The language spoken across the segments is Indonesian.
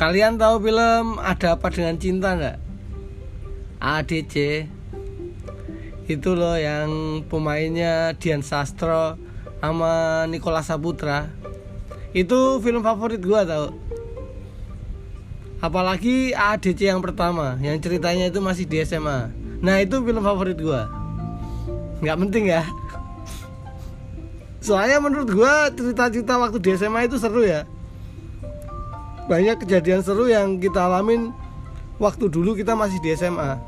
Kalian tahu film Ada Apa Dengan Cinta nggak? ADC Itu loh yang pemainnya Dian Sastro sama Nicholas Saputra. Itu film favorit gua tau. Apalagi ADC yang pertama Yang ceritanya itu masih di SMA Nah itu film favorit gua. Nggak penting ya. Soalnya menurut gua cerita-cerita waktu di SMA itu seru ya banyak kejadian seru yang kita alamin waktu dulu kita masih di SMA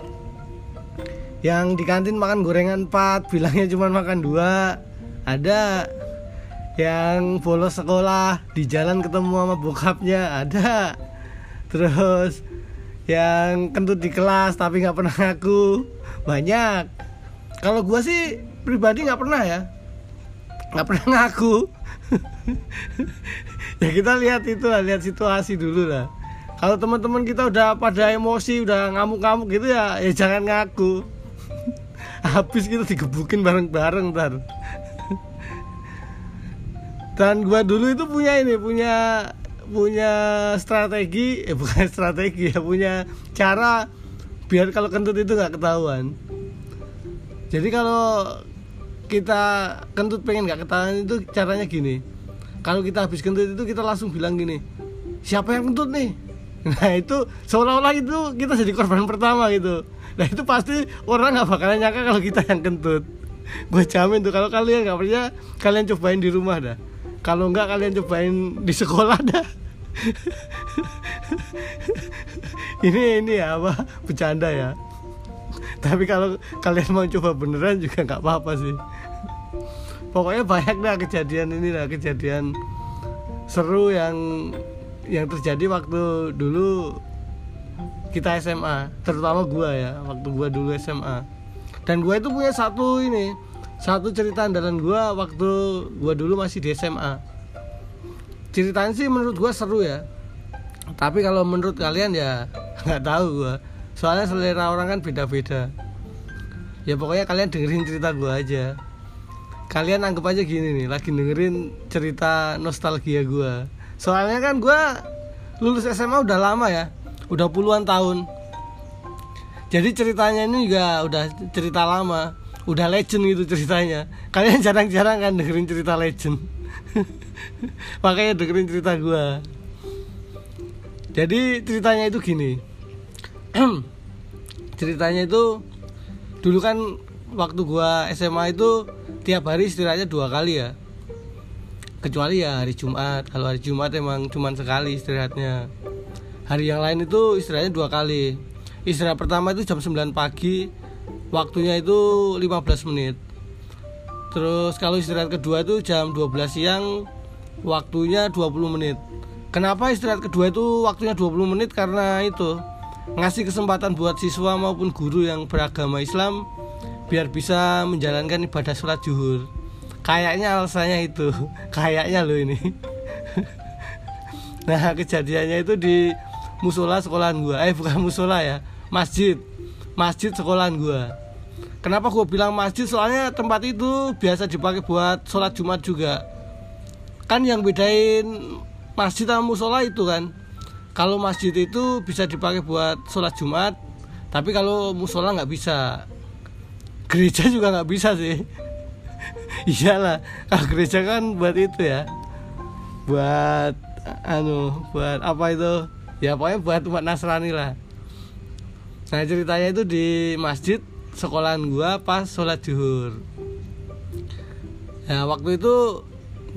yang di kantin makan gorengan 4 bilangnya cuma makan dua. Ada yang bolos sekolah di jalan ketemu sama bokapnya ada. Terus yang kentut di kelas tapi nggak pernah ngaku banyak. Kalau gua sih pribadi nggak pernah ya nggak pernah ngaku ya kita lihat itu lah lihat situasi dulu lah. Kalau teman-teman kita udah pada emosi udah ngamuk-ngamuk gitu ya ya jangan ngaku. Habis kita digebukin bareng-bareng ntar dan gua dulu itu punya ini punya punya strategi eh bukan strategi ya punya cara biar kalau kentut itu nggak ketahuan. Jadi kalau kita kentut pengen nggak ketahuan itu caranya gini kalau kita habis kentut itu kita langsung bilang gini siapa yang kentut nih? Nah itu seolah-olah itu kita jadi korban pertama gitu. Nah itu pasti orang nggak bakalan nyangka kalau kita yang kentut. Gue jamin tuh kalau kalian nggak percaya kalian cobain di rumah dah. Kalau nggak kalian cobain di sekolah dah. Ini ini ya apa bercanda ya. Tapi kalau kalian mau coba beneran juga nggak apa-apa sih pokoknya banyak dah kejadian ini lah kejadian seru yang yang terjadi waktu dulu kita SMA terutama gua ya waktu gua dulu SMA dan gua itu punya satu ini satu cerita andalan gua waktu gua dulu masih di SMA ceritanya sih menurut gua seru ya. Tapi kalau menurut kalian ya nggak tahu gua. Soalnya selera orang kan beda-beda. Ya pokoknya kalian dengerin cerita gua aja kalian anggap aja gini nih lagi dengerin cerita nostalgia gue soalnya kan gue lulus SMA udah lama ya udah puluhan tahun. Jadi ceritanya ini juga udah cerita lama udah legend gitu ceritanya. Kalian jarang-jarang kan dengerin cerita legend. Makanya dengerin cerita gue jadi ceritanya itu gini. Ceritanya itu dulu kan waktu gua SMA itu tiap hari istirahatnya dua kali ya. Kecuali ya hari Jumat. Kalau hari Jumat emang cuma sekali istirahatnya. Hari yang lain itu istirahatnya dua kali. Istirahat pertama itu jam 9 pagi waktunya itu 15 menit. Terus kalau istirahat kedua itu jam 12 siang waktunya 20 menit. Kenapa istirahat kedua itu waktunya 20 menit? Karena itu ngasih kesempatan buat siswa maupun guru yang beragama Islam biar bisa menjalankan ibadah sholat zuhur kayaknya alasannya itu. Kayaknya loh ini. Nah kejadiannya itu di musola sekolahan gua. Eh bukan musola ya. Masjid. Masjid sekolahan gua. Kenapa gua bilang masjid? Soalnya tempat itu biasa dipakai buat sholat jumat juga. Kan yang bedain masjid sama musola itu kan. Kalau masjid itu bisa dipakai buat sholat jumat tapi kalau musola nggak bisa gereja juga nggak bisa sih. Iyalah kalau gereja kan buat itu ya. Buat anu buat apa itu? Ya pokoknya buat umat Nasrani lah. Nah ceritanya itu di masjid sekolahan gua pas sholat zuhur ya waktu itu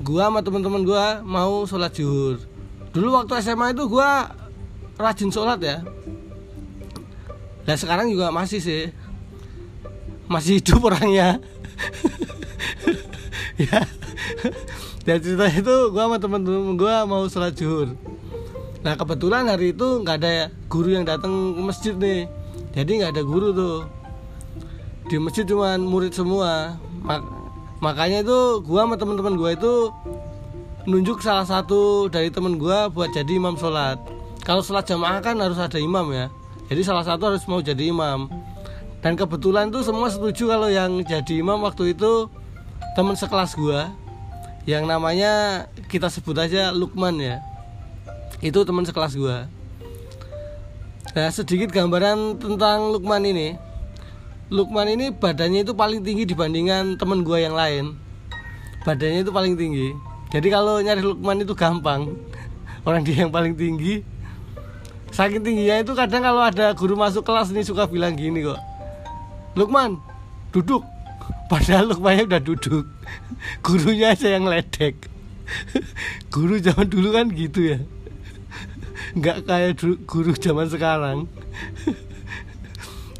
gua sama teman-teman gua mau sholat zuhur dulu waktu SMA itu gua rajin sholat ya. Nah sekarang juga masih sih masih hidup orangnya. Ya. Dan cerita itu gue sama temen-temen gue mau sholat zuhur. Nah kebetulan hari itu nggak ada guru yang datang ke masjid nih. Jadi nggak ada guru tuh. Di masjid cuma murid semua. Mak makanya itu gue sama teman-teman gue itu nunjuk salah satu dari temen gue buat jadi imam sholat. Kalau sholat jamaah kan harus ada imam ya. Jadi salah satu harus mau jadi imam dan kebetulan tuh semua setuju kalau yang jadi imam waktu itu teman sekelas gua. Yang namanya kita sebut aja Lukman ya. Itu teman sekelas gua. Nah sedikit gambaran tentang Lukman ini. Lukman ini badannya itu paling tinggi dibandingkan temen gue yang lain. Badannya itu paling tinggi. Jadi kalau nyari Lukman itu gampang. Orang dia yang paling tinggi. Saking tingginya itu kadang kalau ada guru masuk kelas ini suka bilang gini kok Lukman duduk. Padahal Lukmannya udah duduk. Gurunya aja yang ledek. Guru zaman dulu kan gitu ya. Nggak kayak guru zaman sekarang.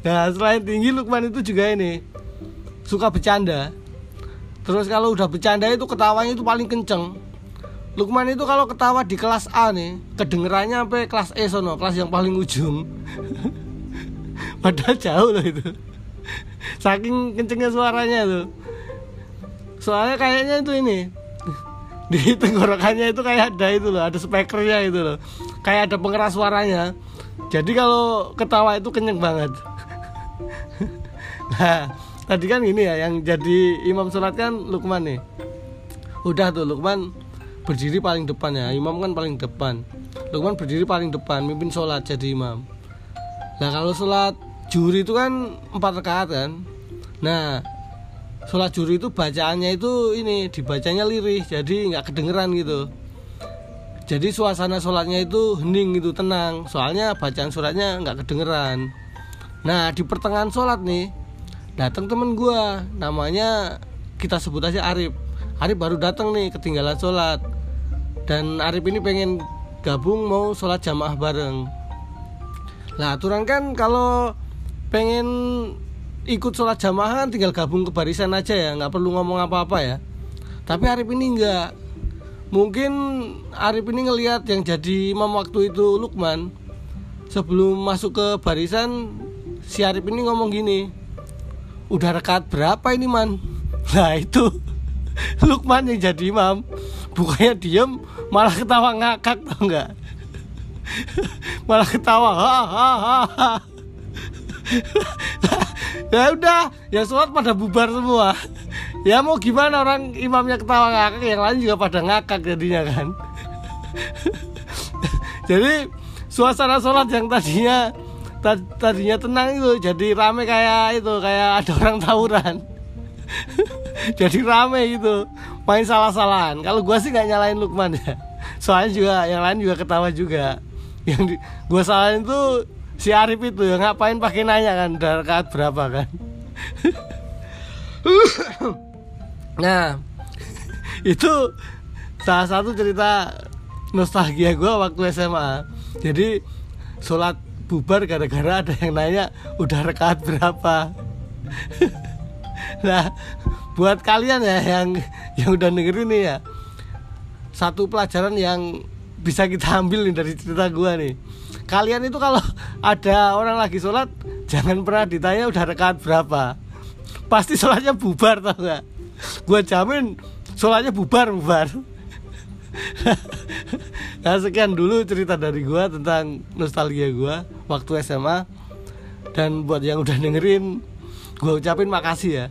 Nah selain tinggi Lukman itu juga ini suka bercanda. Terus kalau udah bercanda itu ketawanya itu paling kenceng. Lukman itu kalau ketawa di kelas A nih kedengerannya sampai kelas E sono kelas yang paling ujung. Padahal jauh loh itu saking kencengnya suaranya tuh. Soalnya kayaknya itu ini. Di tenggorokannya itu kayak ada itu loh ada speakernya itu loh. Kayak ada pengeras suaranya. Jadi kalau ketawa itu kenyang banget. Nah tadi kan ini ya yang jadi imam sholat kan Lukman nih. Udah tuh Lukman berdiri paling depan ya. Imam kan paling depan. Lukman berdiri paling depan mimpin sholat jadi imam. Nah kalau sholat juri itu kan empat rakaat kan. Nah sholat juri itu bacaannya itu ini dibacanya lirih jadi nggak kedengeran gitu. Jadi suasana sholatnya itu hening gitu tenang. Soalnya bacaan suratnya nggak kedengeran. Nah di pertengahan sholat nih datang temen gue namanya kita sebut aja Arif. Arif baru datang nih ketinggalan sholat. Dan Arif ini pengen gabung mau sholat jamaah bareng. Nah aturan kan kalau pengen ikut sholat jamaah kan tinggal gabung ke barisan aja ya nggak perlu ngomong apa-apa ya. Tapi Arif ini nggak. Mungkin Arif ini ngelihat yang jadi imam waktu itu Lukman sebelum masuk ke barisan si Arif ini ngomong gini udah rekat berapa ini man? Nah itu Lukman yang jadi imam. Bukannya diem malah ketawa ngakak tau nggak? Malah ketawa ha ha ha, ha. ya udah ya sholat pada bubar semua. Ya mau gimana orang imamnya ketawa ngakak yang lain juga pada ngakak jadinya kan. Jadi suasana sholat yang tadinya tadinya tenang itu jadi rame kayak itu kayak ada orang tawuran. Jadi rame gitu main salah-salahan. Kalau gua sih nggak nyalain Lukman ya. Soalnya juga yang lain juga ketawa juga. Yang di, gua salahin tuh si Arif itu ya ngapain pakai nanya kan udah rakaat berapa kan? Nah. Itu salah satu cerita nostalgia gue waktu SMA jadi sholat bubar gara-gara ada yang nanya udah rakaat berapa? Nah buat kalian ya yang yang udah dengerin nih ya satu pelajaran yang bisa kita ambil nih dari cerita gue nih kalian itu kalau ada orang lagi sholat jangan pernah ditanya udah rekat berapa. Pasti sholatnya bubar tau gak gue jamin sholatnya bubar bubar. Nah sekian dulu cerita dari gue tentang nostalgia gue waktu SMA dan buat yang udah dengerin gue ucapin makasih ya